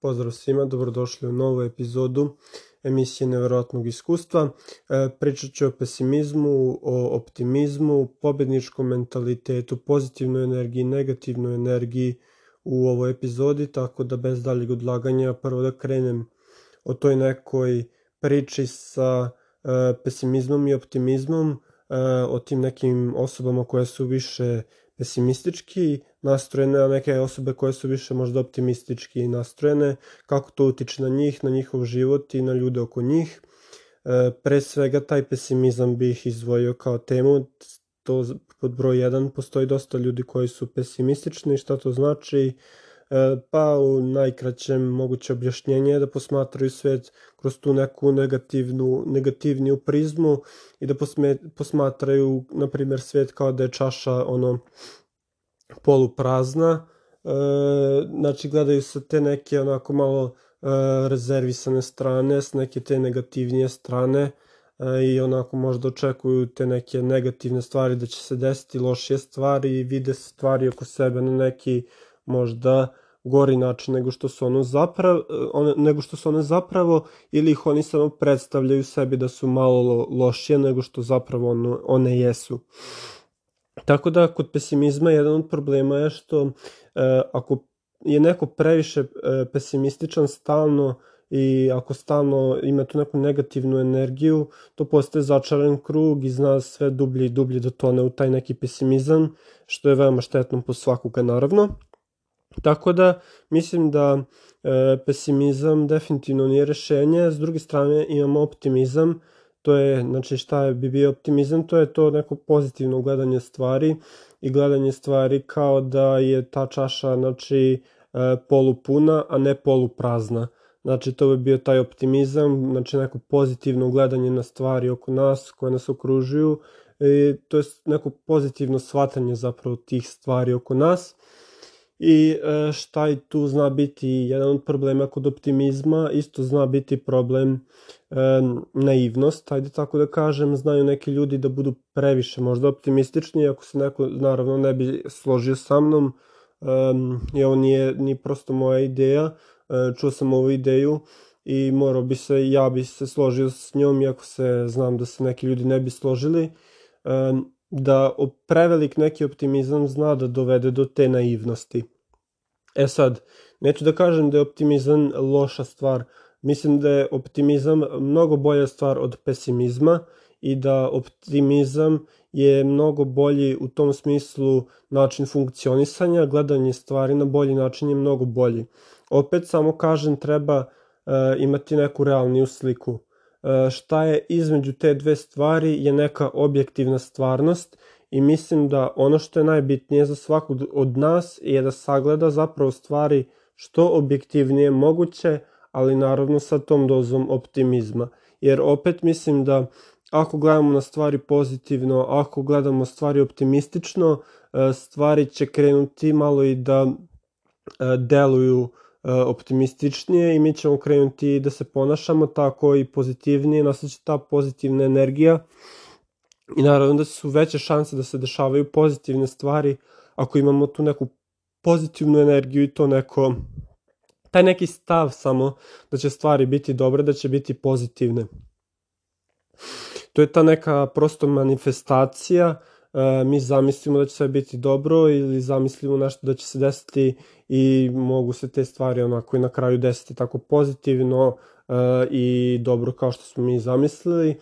Pozdrav svima, dobrodošli u novu epizodu emisije Neverovatnog iskustva. E, pričat ću o pesimizmu, o optimizmu, pobedničkom mentalitetu, pozitivnoj energiji, negativnoj energiji u ovoj epizodi, tako da bez daljeg odlaganja prvo da krenem o toj nekoj priči sa e, pesimizmom i optimizmom, e, o tim nekim osobama koje su više pesimistički nastrojene, a neke osobe koje su više možda optimistički nastrojene, kako to utiče na njih, na njihov život i na ljude oko njih. E, pre svega taj pesimizam bih izdvojio kao temu, to pod broj 1 postoji dosta ljudi koji su pesimistični, šta to znači? E, pa u najkraćem moguće objašnjenje je da posmatraju svet kroz tu neku negativnu, negativniju prizmu i da posme, posmatraju, na primjer, svet kao da je čaša ono poluprazna, e, znači gledaju se te neke onako malo e, rezervisane strane, s neke te negativnije strane e, i onako možda očekuju te neke negativne stvari da će se desiti lošije stvari i vide stvari oko sebe na neki možda gori način nego što su ono zapravo, one, nego što su one zapravo ili ih oni samo predstavljaju sebi da su malo lošije nego što zapravo ono, one jesu. Tako da kod pesimizma jedan od problema je što e, ako je neko previše e, pesimističan stalno i ako stalno ima tu neku negativnu energiju, to postaje začaran krug i zna sve dublje i dublje da tone u taj neki pesimizam, što je veoma štetno po svakoga naravno. Tako da mislim da e, pesimizam definitivno nije rešenje, s druge strane imamo optimizam, to je, znači šta bi bio optimizam, to je to neko pozitivno gledanje stvari i gledanje stvari kao da je ta čaša, znači, e, polupuna, a ne poluprazna. Znači, to bi bio taj optimizam, znači neko pozitivno gledanje na stvari oko nas, koje nas okružuju, i to je neko pozitivno shvatanje zapravo tih stvari oko nas I e, šta i tu zna biti jedan od problema kod optimizma, isto zna biti problem e, naivnost, ajde tako da kažem, znaju neki ljudi da budu previše možda optimistični, ako se neko naravno ne bi složio sa mnom, e, i ovo nije ni prosto moja ideja, e, čuo sam ovu ideju i morao bi se, ja bi se složio s njom, iako se znam da se neki ljudi ne bi složili, e, da prevelik neki optimizam zna da dovede do te naivnosti. E sad, neću da kažem da je optimizam loša stvar, mislim da je optimizam mnogo bolja stvar od pesimizma i da optimizam je mnogo bolji u tom smislu način funkcionisanja, gledanje stvari na bolji način je mnogo bolji. Opet samo kažem treba uh, imati neku realniju sliku šta je između te dve stvari je neka objektivna stvarnost i mislim da ono što je najbitnije za svakog od nas je da sagleda zapravo stvari što objektivnije moguće, ali naravno sa tom dozom optimizma. Jer opet mislim da ako gledamo na stvari pozitivno, ako gledamo stvari optimistično, e, stvari će krenuti malo i da e, deluju E, optimističnije i mi ćemo krenuti da se ponašamo tako i pozitivnije, nastaće ta pozitivna energija i naravno da su veće šanse da se dešavaju pozitivne stvari ako imamo tu neku pozitivnu energiju i to neko taj neki stav samo da će stvari biti dobre, da će biti pozitivne. To je ta neka prosto manifestacija e, mi zamislimo da će sve biti dobro ili zamislimo nešto da će se desiti i mogu se te stvari onako i na kraju desiti tako pozitivno e, i dobro kao što smo mi zamislili.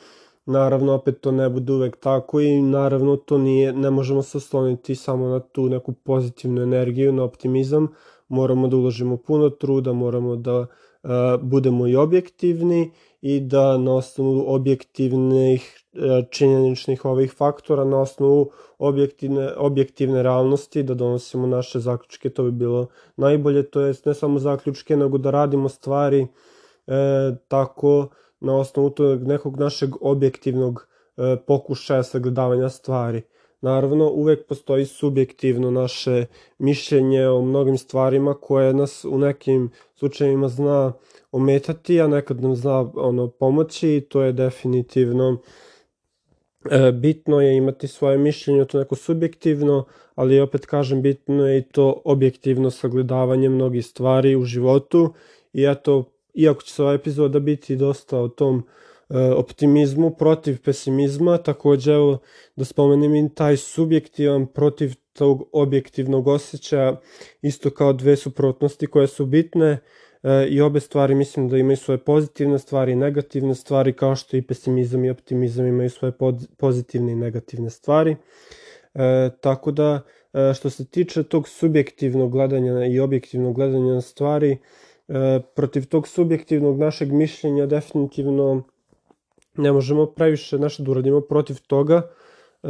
Naravno, opet to ne bude uvek tako i naravno to nije, ne možemo se osloniti samo na tu neku pozitivnu energiju, na optimizam. Moramo da uložimo puno truda, moramo da uh, budemo i objektivni i da na osnovu objektivnih e, činjeničnih ovih faktora, na osnovu objektivne, objektivne realnosti da donosimo naše zaključke, to bi bilo najbolje, to jest ne samo zaključke, nego da radimo stvari e, tako na osnovu tog nekog našeg objektivnog e, pokušaja sagledavanja stvari. Naravno, uvek postoji subjektivno naše mišljenje o mnogim stvarima koje nas u nekim slučajevima zna ometati, a nekad nam zna ono, pomoći i to je definitivno e, bitno je imati svoje mišljenje, to neko subjektivno, ali opet kažem bitno je i to objektivno sagledavanje mnogih stvari u životu i eto, iako će se ova epizoda biti dosta o tom optimizmu protiv pesimizma, takođe evo da spomenem i taj subjektivan protiv tog objektivnog osjećaja, isto kao dve suprotnosti koje su bitne e, i obe stvari mislim da imaju svoje pozitivne stvari i negativne stvari, kao što i pesimizam i optimizam imaju svoje pozitivne i negativne stvari. E, tako da, e, što se tiče tog subjektivnog gledanja i objektivnog gledanja na stvari, e, protiv tog subjektivnog našeg mišljenja definitivno ne možemo previše nešto da uradimo protiv toga e,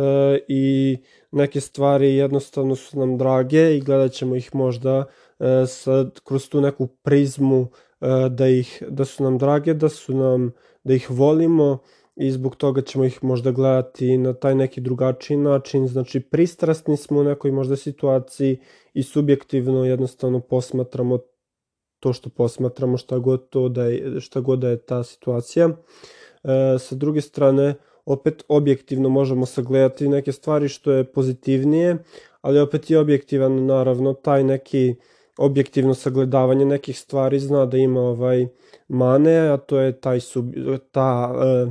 i neke stvari jednostavno su nam drage i gledat ćemo ih možda e, sad kroz tu neku prizmu e, da, ih, da su nam drage, da su nam, da ih volimo i zbog toga ćemo ih možda gledati na taj neki drugačiji način, znači pristrasni smo u nekoj možda situaciji i subjektivno jednostavno posmatramo to što posmatramo šta god, to da je, šta god da je ta situacija. E, sa druge strane, opet objektivno možemo sagledati neke stvari što je pozitivnije, ali opet i objektivan naravno taj neki objektivno sagledavanje nekih stvari zna da ima ovaj mane, a to je taj sub, ta e,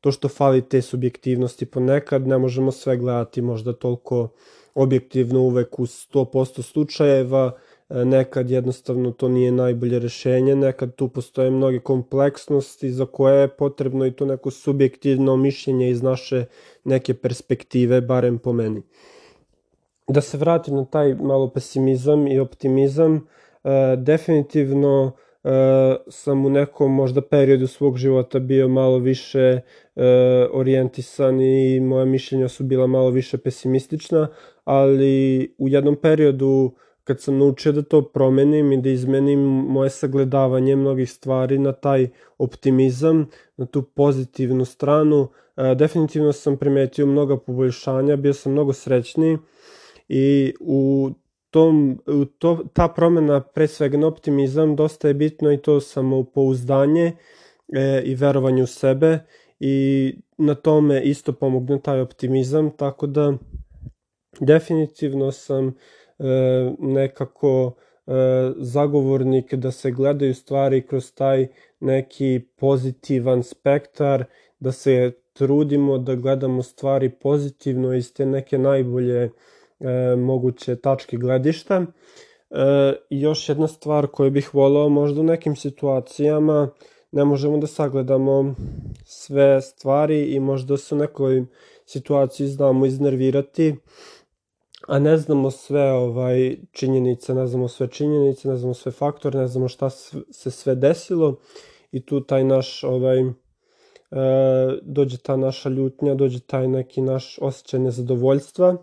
to što fali te subjektivnosti ponekad ne možemo sve gledati možda toliko objektivno uvek u 100% slučajeva E, nekad jednostavno to nije najbolje rešenje, nekad tu postoje mnoge kompleksnosti za koje je potrebno i to neko subjektivno mišljenje iz naše neke perspektive, barem po meni. Da se vratim na taj malo pesimizam i optimizam, e, definitivno e, sam u nekom možda periodu svog života bio malo više orijentisan i moja mišljenja su bila malo više pesimistična, ali u jednom periodu kad sam naučio da to promenim i da izmenim moje sagledavanje mnogih stvari na taj optimizam, na tu pozitivnu stranu, e, definitivno sam primetio mnoga poboljšanja, bio sam mnogo srećniji i u tom, u to, ta promena pre svega na optimizam dosta je bitno i to samopouzdanje e, i verovanje u sebe i na tome isto pomogne taj optimizam, tako da definitivno sam nekako e, zagovornik da se gledaju stvari kroz taj neki pozitivan spektar, da se trudimo da gledamo stvari pozitivno iz te neke najbolje e, moguće tačke gledišta. E, još jedna stvar koju bih volao možda u nekim situacijama ne možemo da sagledamo sve stvari i možda se u nekoj situaciji znamo iznervirati a ne znamo sve ovaj činjenice, ne znamo sve činjenice, ne znamo sve faktore, ne znamo šta se sve desilo i tu taj naš ovaj e, dođe ta naša ljutnja, dođe taj neki naš osjećaj nezadovoljstva.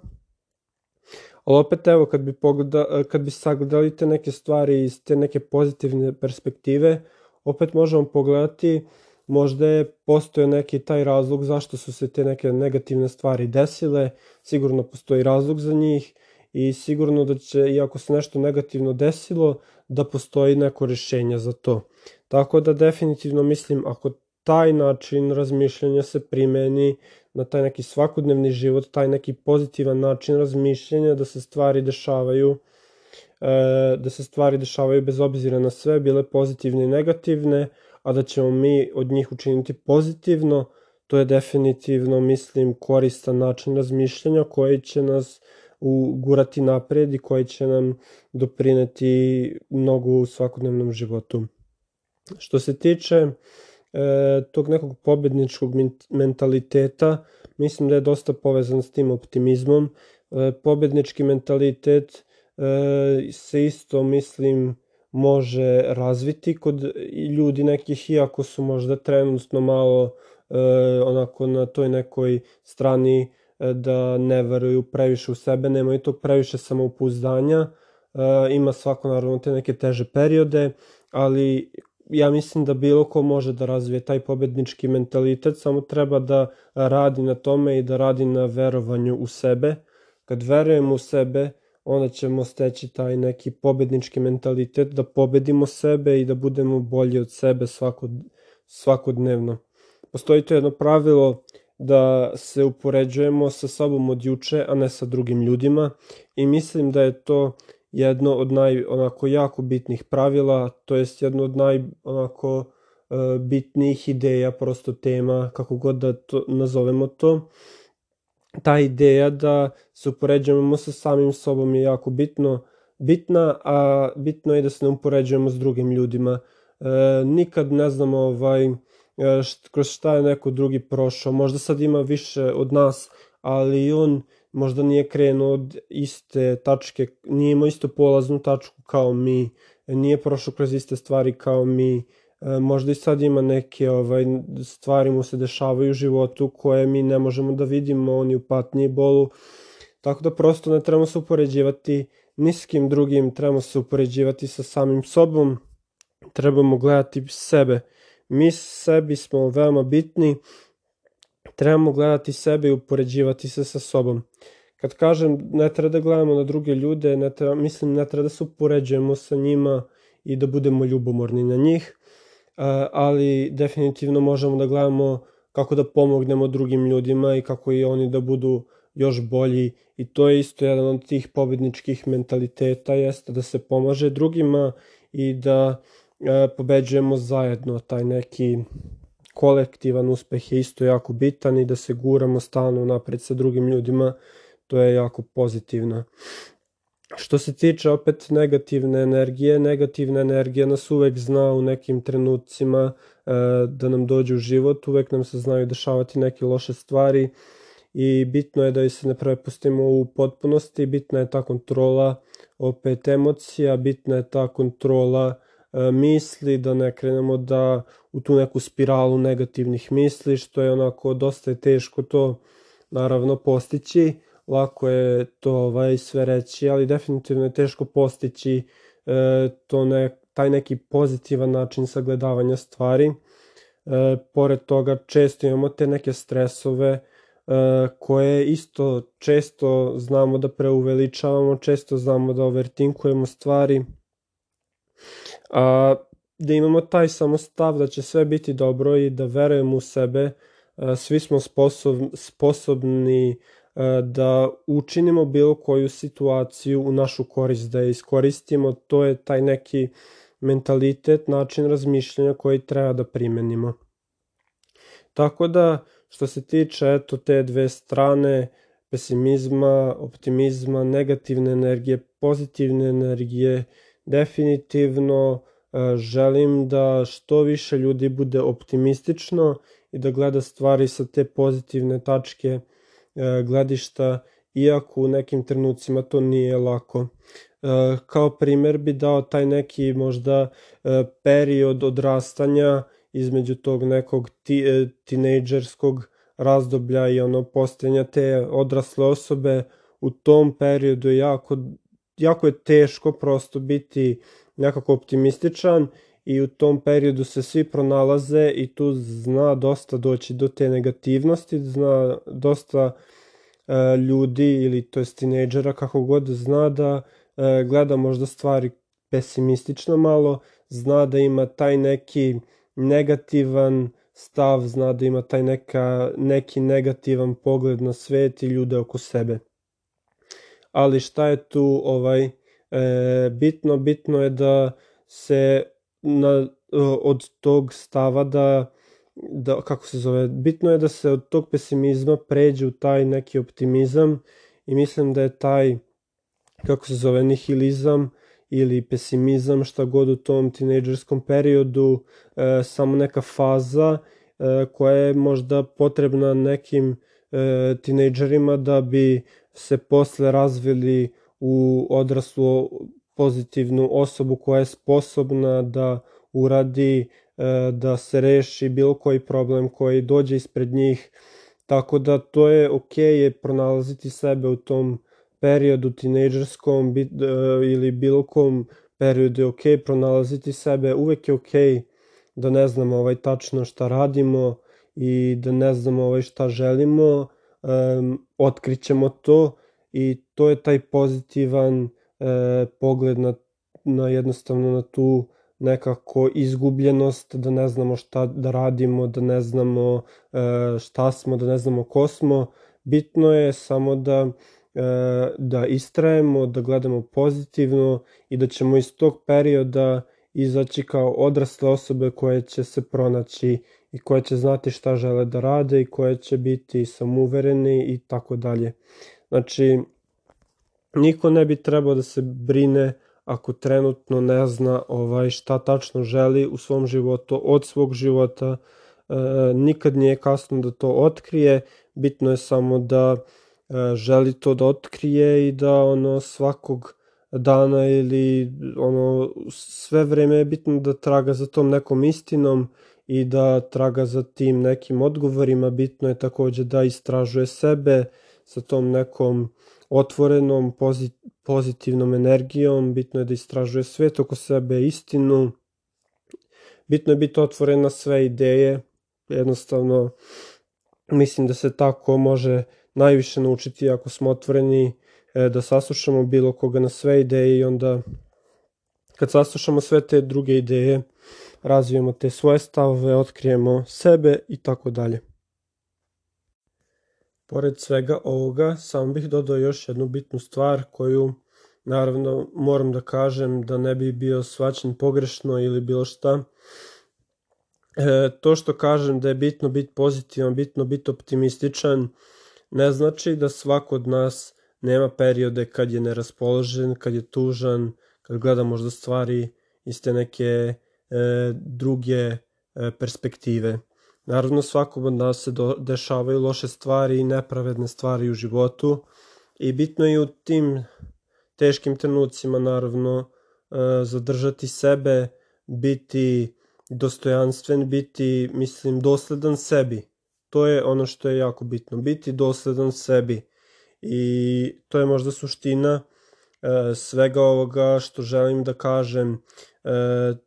Ali opet evo kad bi, pogleda, kad bi sagledali te neke stvari iz te neke pozitivne perspektive, opet možemo pogledati možda je postoje neki taj razlog zašto su se te neke negativne stvari desile, sigurno postoji razlog za njih i sigurno da će, iako se nešto negativno desilo, da postoji neko rešenje za to. Tako da definitivno mislim, ako taj način razmišljanja se primeni na taj neki svakodnevni život, taj neki pozitivan način razmišljanja, da se stvari dešavaju, e, da se stvari dešavaju bez obzira na sve, bile pozitivne i negativne, a da ćemo mi od njih učiniti pozitivno, to je definitivno, mislim, koristan način razmišljanja koji će nas ugurati napred i koji će nam doprineti mnogo u svakodnevnom životu. Što se tiče e, tog nekog pobedničkog mentaliteta, mislim da je dosta povezan s tim optimizmom. E, pobednički mentalitet e, se isto, mislim, može razviti kod ljudi nekih, iako su možda trenutno malo e, onako na toj nekoj strani e, da ne veruju previše u sebe, nemaju tog previše samopouzdanja, e, ima svako naravno te neke teže periode, ali ja mislim da bilo ko može da razvije taj pobednički mentalitet, samo treba da radi na tome i da radi na verovanju u sebe. Kad verujemo u sebe, onda ćemo steći taj neki pobednički mentalitet, da pobedimo sebe i da budemo bolji od sebe svakod, svakodnevno. Postoji to jedno pravilo da se upoređujemo sa sobom od juče, a ne sa drugim ljudima i mislim da je to jedno od naj onako jako bitnih pravila, to jest jedno od naj onako e, bitnijih ideja, prosto tema, kako god da to nazovemo to. Ta ideja da se upoređujemo sa samim sobom je jako bitno, bitna, a bitno je da se ne upoređujemo s drugim ljudima. E, nikad ne znamo ovaj, E, št, kroz šta je neko drugi prošao. Možda sad ima više od nas, ali on možda nije krenuo od iste tačke, nije imao isto polaznu tačku kao mi, nije prošao kroz iste stvari kao mi, možda i sad ima neke ovaj, stvari mu se dešavaju u životu koje mi ne možemo da vidimo, oni u patnji i bolu, tako da prosto ne trebamo se upoređivati ni s kim drugim, trebamo se upoređivati sa samim sobom, trebamo gledati sebe, Mi sebi smo veoma bitni, trebamo gledati sebe i upoređivati se sa sobom. Kad kažem ne treba da gledamo na druge ljude, ne treba, mislim ne treba da se upoređujemo sa njima i da budemo ljubomorni na njih, ali definitivno možemo da gledamo kako da pomognemo drugim ljudima i kako i oni da budu još bolji i to je isto jedan od tih pobedničkih mentaliteta jeste da se pomaže drugima i da E, pobeđujemo zajedno, taj neki kolektivan uspeh je isto jako bitan i da se guramo stalno napred sa drugim ljudima, to je jako pozitivno. Što se tiče opet negativne energije, negativna energija nas uvek zna u nekim trenucima e, da nam dođe u život, uvek nam se znaju dešavati neke loše stvari i bitno je da se ne prepustimo u potpunosti, bitna je ta kontrola opet emocija, bitna je ta kontrola E, misli, da ne krenemo da u tu neku spiralu negativnih misli, što je onako dosta je teško to naravno postići, lako je to ovaj, sve reći, ali definitivno je teško postići e, to ne, taj neki pozitivan način sagledavanja stvari. E, pored toga često imamo te neke stresove e, koje isto često znamo da preuveličavamo, često znamo da overtinkujemo stvari, a, da imamo taj samo stav da će sve biti dobro i da verujemo u sebe, a, svi smo sposob, sposobni da učinimo bilo koju situaciju u našu korist, da je iskoristimo, to je taj neki mentalitet, način razmišljanja koji treba da primenimo. Tako da, što se tiče eto te dve strane, pesimizma, optimizma, negativne energije, pozitivne energije, definitivno e, želim da što više ljudi bude optimistično i da gleda stvari sa te pozitivne tačke e, gledišta, iako u nekim trenucima to nije lako. E, kao primer bi dao taj neki možda period odrastanja između tog nekog ti, tinejdžerskog razdoblja i ono postajanja te odrasle osobe u tom periodu jako jako je teško prosto biti nekako optimističan i u tom periodu se svi pronalaze i tu zna dosta doći do te negativnosti, zna dosta e, ljudi ili to jest tinejdžera kako god zna da e, gleda možda stvari pesimistično malo, zna da ima taj neki negativan stav, zna da ima taj neka, neki negativan pogled na svet i ljude oko sebe. Ali šta je tu ovaj e, bitno bitno je da se na, od tog stava da da kako se zove bitno je da se od tog pesimizma pređe u taj neki optimizam i mislim da je taj kako se zove nihilizam ili pesimizam šta god u tom tinejdžerskom periodu e, samo neka faza e, koja je možda potrebna nekim e, tinejdžerima da bi se posle razvili u odraslu pozitivnu osobu koja je sposobna da uradi, e, da se reši bilo koji problem koji dođe ispred njih. Tako da to je ok je pronalaziti sebe u tom periodu tinejdžerskom e, ili bilo kom periodu je ok pronalaziti sebe. Uvek je ok da ne znamo ovaj tačno šta radimo i da ne znamo ovaj šta želimo um, otkrićemo to i to je taj pozitivan e, pogled na, na jednostavno na tu nekako izgubljenost, da ne znamo šta da radimo, da ne znamo e, šta smo, da ne znamo ko smo. Bitno je samo da e, da istrajemo, da gledamo pozitivno i da ćemo iz tog perioda izaći kao odrasle osobe koje će se pronaći i koje će znati šta žele da rade i koje će biti samouvereni i tako dalje. Znači, niko ne bi trebao da se brine ako trenutno ne zna ovaj šta tačno želi u svom životu od svog života. E, nikad nije kasno da to otkrije, bitno je samo da e, želi to da otkrije i da ono svakog dana ili ono sve vreme je bitno da traga za tom nekom istinom i da traga za tim nekim odgovorima, bitno je takođe da istražuje sebe sa tom nekom otvorenom, pozitivnom energijom, bitno je da istražuje svet oko sebe, istinu, bitno je biti otvoren na sve ideje, jednostavno mislim da se tako može najviše naučiti ako smo otvoreni e, da saslušamo bilo koga na sve ideje i onda kad saslušamo sve te druge ideje razvijemo te svoje stavove, otkrijemo sebe i tako dalje. Pored svega ovoga, samo bih dodao još jednu bitnu stvar koju naravno moram da kažem da ne bi bio svačan pogrešno ili bilo šta. E, to što kažem da je bitno biti pozitivan, bitno biti optimističan, ne znači da svako od nas nema periode kad je neraspoložen, kad je tužan, kad gleda možda stvari iz te neke e, druge e, perspektive. Naravno, svakom od nas se do, dešavaju loše stvari i nepravedne stvari u životu i bitno je u tim teškim trenucima, naravno, e, zadržati sebe, biti dostojanstven, biti, mislim, dosledan sebi. To je ono što je jako bitno, biti dosledan sebi. I to je možda suština e, svega ovoga što želim da kažem, e,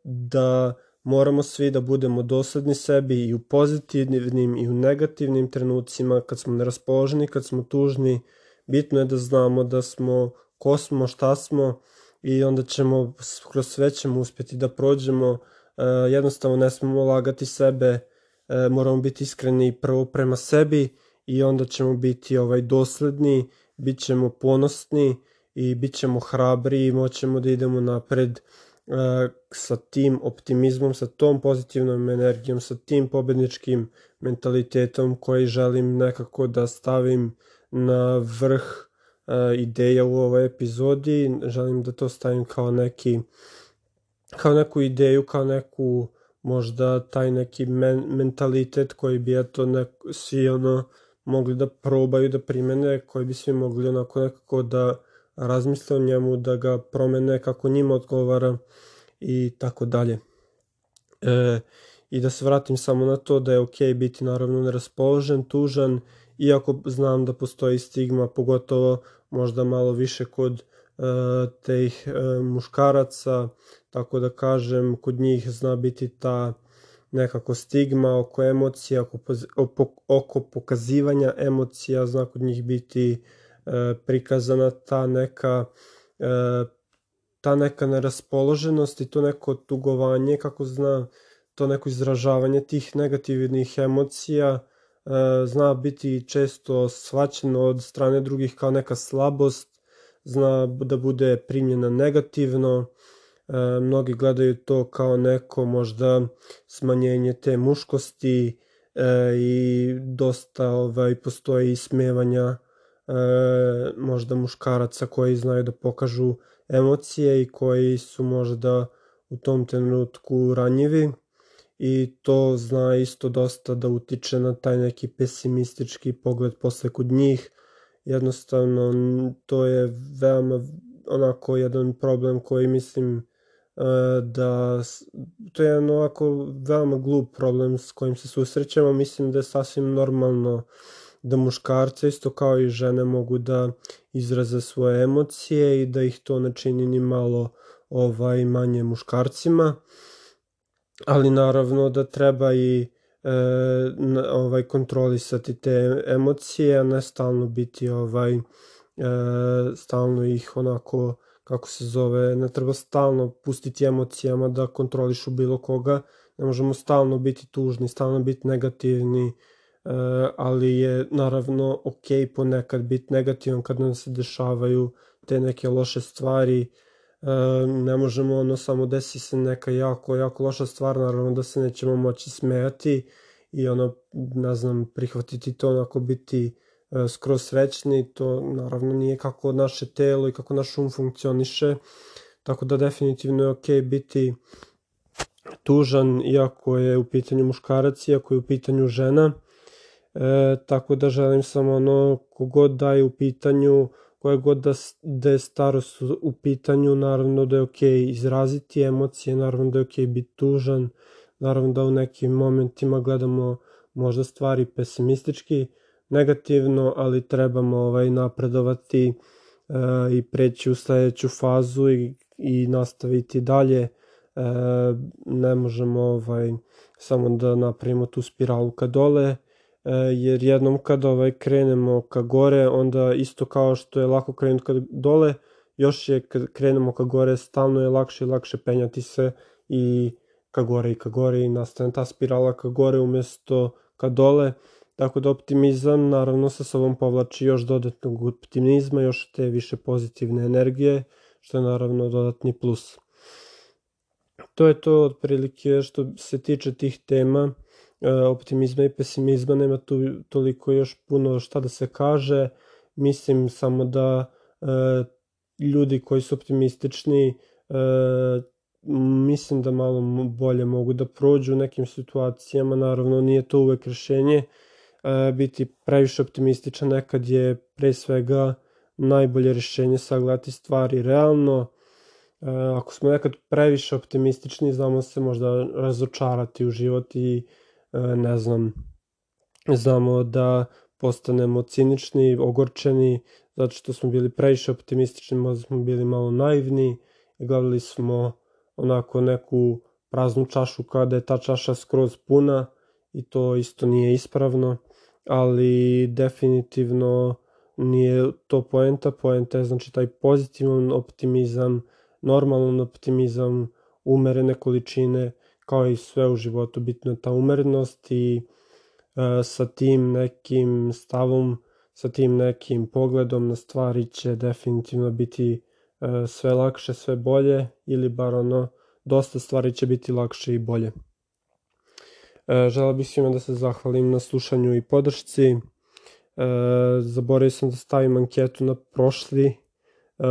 da moramo svi da budemo dosledni sebi i u pozitivnim i u negativnim trenucima, kad smo neraspoloženi, kad smo tužni, bitno je da znamo da smo ko smo, šta smo i onda ćemo, kroz sve ćemo uspjeti da prođemo, e, jednostavno ne smemo lagati sebe, e, moramo biti iskreni prvo prema sebi i onda ćemo biti ovaj dosledni, bit ćemo ponosni i bit ćemo hrabri i moćemo da idemo napred sa tim optimizmom, sa tom pozitivnom energijom, sa tim pobedničkim mentalitetom koji želim nekako da stavim na vrh ideja u ovoj epizodi. Želim da to stavim kao neki kao neku ideju, kao neku možda taj neki men, mentalitet koji bi eto nek, svi ono mogli da probaju da primene, koji bi svi mogli onako nekako da razmisle o njemu, da ga promene kako njima odgovara i tako dalje. E, I da se vratim samo na to da je ok biti naravno neraspoložen, tužan, iako znam da postoji stigma, pogotovo možda malo više kod e, teh e, muškaraca, tako da kažem, kod njih zna biti ta nekako stigma oko emocija, oko, oko, pokazivanja emocija, zna kod njih biti e, prikazana ta neka e, ta neka neraspoloženost i to neko tugovanje, kako zna, to neko izražavanje tih negativnih emocija e, zna biti često svaćeno od strane drugih kao neka slabost, zna da bude primljena negativno, e, mnogi gledaju to kao neko možda smanjenje te muškosti e, i dosta ovaj, postoji ismevanja možda muškaraca koji znaju da pokažu emocije i koji su možda u tom trenutku ranjivi i to zna isto dosta da utiče na taj neki pesimistički pogled posle kod njih. Jednostavno, to je veoma onako jedan problem koji mislim e, da to je onako veoma glup problem s kojim se susrećemo. Mislim da je sasvim normalno da muškarce isto kao i žene mogu da izraze svoje emocije i da ih to ne čini ni malo ovaj, manje muškarcima, ali naravno da treba i e, ovaj kontrolisati te emocije, a ne stalno biti ovaj e, stalno ih onako kako se zove, ne treba stalno pustiti emocijama da kontrolišu bilo koga, ne možemo stalno biti tužni, stalno biti negativni, ali je naravno ok ponekad biti negativan kad nam se dešavaju te neke loše stvari, uh, ne možemo ono samo desi se neka jako, jako loša stvar, naravno da se nećemo moći smejati i ono, ne znam, prihvatiti to onako biti E, skroz srećni, to naravno nije kako naše telo i kako naš um funkcioniše, tako da definitivno je ok biti tužan iako je u pitanju muškarac, iako je u pitanju žena, e, tako da želim samo ono kogod da je u pitanju, koje god da, da je starost u pitanju, naravno da je ok izraziti emocije, naravno da je ok biti tužan, naravno da u nekim momentima gledamo možda stvari pesimistički, negativno, ali trebamo ovaj napredovati e, i preći u sledeću fazu i, i nastaviti dalje. E, ne možemo ovaj samo da napravimo tu spiralu ka dole, jer jednom kad ovaj krenemo ka gore, onda isto kao što je lako krenuti ka dole, još je kad krenemo ka gore, stalno je lakše i lakše penjati se i ka gore i ka gore i nastane ta spirala ka gore umesto ka dole. Tako da optimizam naravno sa sobom povlači još dodatnog optimizma, još te više pozitivne energije, što je naravno dodatni plus. To je to otprilike što se tiče tih tema e, optimizma i pesimizma, nema tu toliko još puno šta da se kaže, mislim samo da e, ljudi koji su optimistični e, mislim da malo bolje mogu da prođu u nekim situacijama, naravno nije to uvek rešenje, E, biti previše optimističan nekad je pre svega najbolje rešenje sagledati stvari realno. E, ako smo nekad previše optimistični, znamo se možda razočarati u život i e, ne znam, znamo da postanemo cinični, ogorčeni, zato što smo bili previše optimistični, možda smo bili malo naivni i gledali smo onako neku praznu čašu kada je ta čaša skroz puna i to isto nije ispravno ali definitivno nije to poenta, poenta je znači taj pozitivan optimizam, normalan optimizam, umerene količine, kao i sve u životu, bitno je ta umerenost i e, sa tim nekim stavom, sa tim nekim pogledom na stvari će definitivno biti e, sve lakše, sve bolje ili bar ono, dosta stvari će biti lakše i bolje. E, želeo bih svima da se zahvalim na slušanju i podršci. E, zaboravio sam da stavim anketu na prošli e,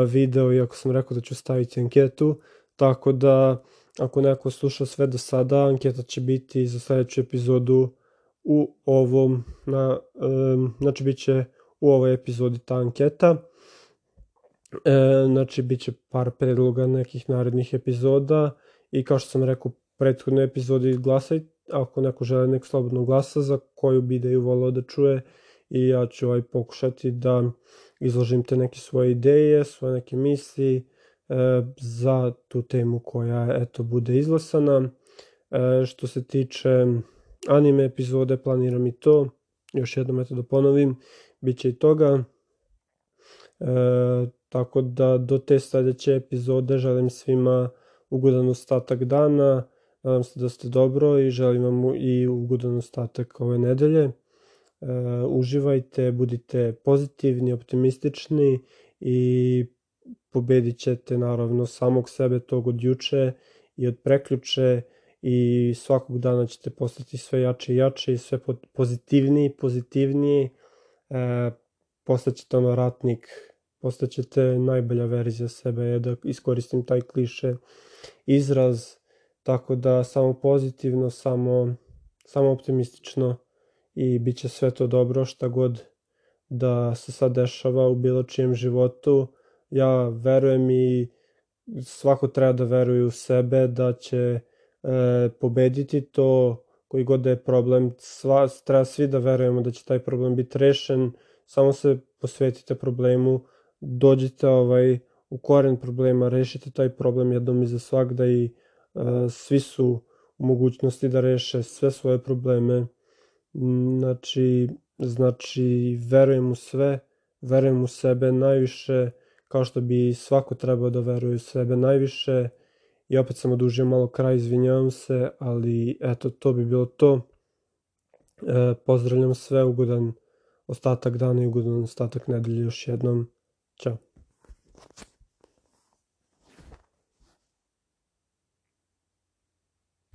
video, iako sam rekao da ću staviti anketu, tako da ako neko sluša sve do sada, anketa će biti za sledeću epizodu u ovom, na, znači bit će u ovoj epizodi ta anketa. E, znači, bit će par predloga nekih narednih epizoda i kao što sam rekao u prethodnoj epizodi, glasajte ako neko žele nek slobodno glasa za koju bi ideju volao da čuje i ja ću ovaj pokušati da izložim te neke svoje ideje, svoje neke misli za tu temu koja eto bude izglasana. E, što se tiče anime epizode, planiram i to. Još jednom eto da ponovim, bit će i toga. E, tako da do te sledeće epizode želim svima ugodan ostatak dana Nadam se da ste dobro i želim vam i ugodan ostatak ove nedelje. E, uživajte, budite pozitivni, optimistični i pobedit ćete naravno samog sebe tog od juče i od preključe i svakog dana ćete postati sve jače i jače i sve pozitivniji, pozitivniji. E, postaćete ono ratnik, postaćete najbolja verzija sebe, da iskoristim taj kliše izraz Tako da samo pozitivno, samo, samo optimistično i bit će sve to dobro šta god da se sad dešava u bilo čijem životu. Ja verujem i svako treba da veruje u sebe da će e, pobediti to koji god da je problem. Sva, treba svi da verujemo da će taj problem biti rešen. Samo se posvetite problemu, dođite ovaj, u koren problema, rešite taj problem jednom i za svakda i svi su u mogućnosti da reše sve svoje probleme. Znači, znači verujem u sve, verujem u sebe najviše kao što bi svako trebao da veruje u sebe najviše. I opet sam odužio malo kraj, izvinjavam se, ali eto, to bi bilo to. E, pozdravljam sve, ugodan ostatak dana i ugodan ostatak nedelje još jednom. Ćao.